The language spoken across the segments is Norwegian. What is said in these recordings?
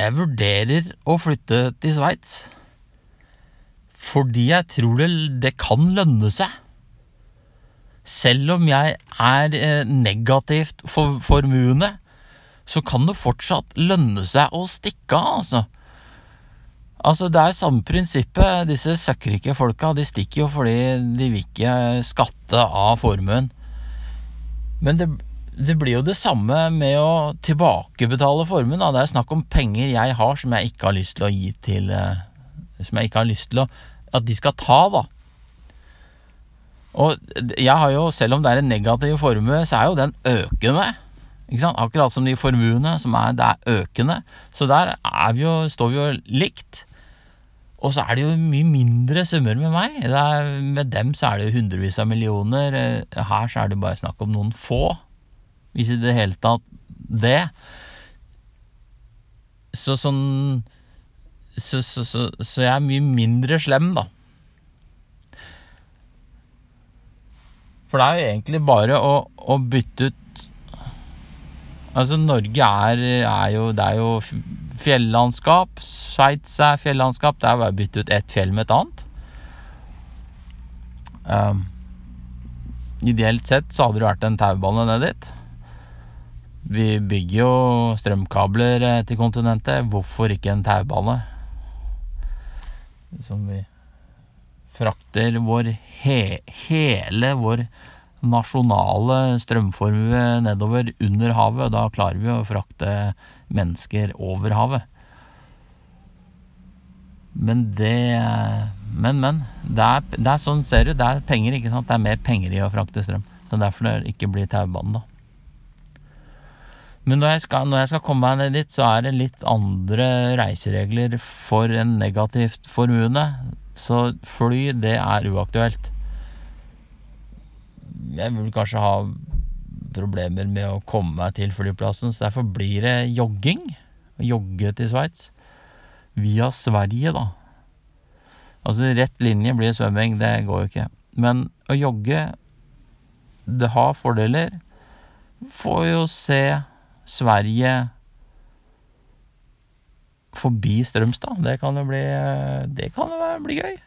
jeg vurderer å flytte til Sveits. Fordi jeg tror det, det kan lønne seg. Selv om jeg er eh, negativt for, formuende, så kan det fortsatt lønne seg å stikke av, altså. Altså, det er samme prinsippet. Disse søkkrike folka, de stikker jo fordi de vil ikke skatte av formuen. Men det, det blir jo det samme med å tilbakebetale formuen. Det er snakk om penger jeg har som jeg ikke har lyst til å gi til eh, Som jeg ikke har lyst til å, at de skal ta, da. Og jeg har jo, selv om det er en negativ formue, så er jo den økende. Ikke sant? Akkurat som de formuene, som er, det er økende. Så der er vi jo, står vi jo likt. Og så er det jo mye mindre summer med meg. Er, med dem så er det jo hundrevis av millioner. Her så er det bare snakk om noen få. Hvis i det hele tatt det. Så sånn så, så, så, så, jeg er mye mindre slem, da. For det er jo egentlig bare å, å bytte ut Altså, Norge er, er, jo Det er jo fjellandskap. Sveits er fjellandskap. Det er bare å bytte ut ett fjell med et annet. Um, ideelt sett så hadde det vært en taubane ned dit. Vi bygger jo strømkabler eh, til kontinentet. Hvorfor ikke en taubane? Som vi frakter vår he hele vår nasjonale strømformue nedover under havet. Da klarer vi å frakte mennesker over havet. Men det Men, men. Det er, det er sånn ser du. Det er penger, ikke sant. Det er mer penger i å frakte strøm. Det er derfor det ikke blir taubane, da. Men når jeg, skal, når jeg skal komme meg ned dit, så er det litt andre reiseregler for en negativt formuende. Så fly, det er uaktuelt jeg vil kanskje ha problemer med å komme meg til flyplassen, så derfor blir det jogging. Jogge til Sveits. Via Sverige, da. Altså rett linje blir svømming, det går jo ikke. Men å jogge, det har fordeler. Får jo se Sverige forbi Strømstad. Det kan jo bli Det kan jo bli gøy.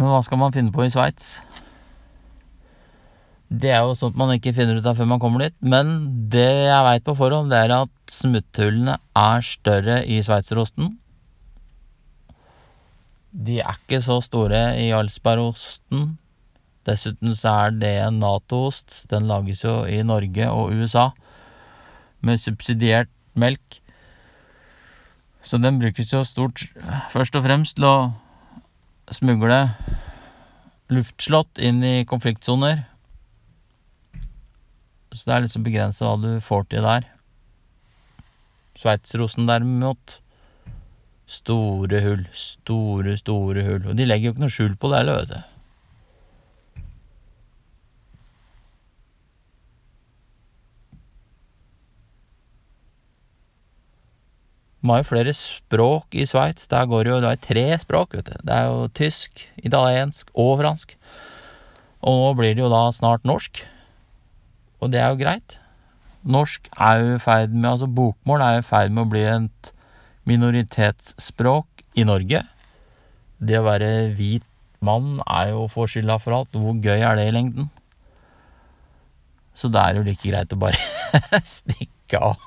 Men hva skal man finne på i Sveits? Det er jo sånt man ikke finner ut av før man kommer dit. Men det jeg veit på forhånd, det er at smutthullene er større i sveitserosten. De er ikke så store i Jarlsbergosten. Dessuten så er det en Nato-ost. Den lages jo i Norge og USA med subsidiert melk. Så den brukes jo stort først og fremst til å smugle luftslott inn i konfliktsoner. Så det er liksom begrensa hva du får til der. Sveitserosen derimot Store hull. Store, store hull. Og de legger jo ikke noe skjul på det heller, vet du. Har jo flere språk i Sveits. Der går det jo det er tre språk, vet du. Det er jo tysk, italiensk og fransk. Og nå blir det jo da snart norsk. Og det er jo greit. Norsk er jo i ferd med Altså bokmål er i ferd med å bli et minoritetsspråk i Norge. Det å være hvit mann er jo skylda for alt. Hvor gøy er det i lengden? Så det er jo like greit å bare stikke av.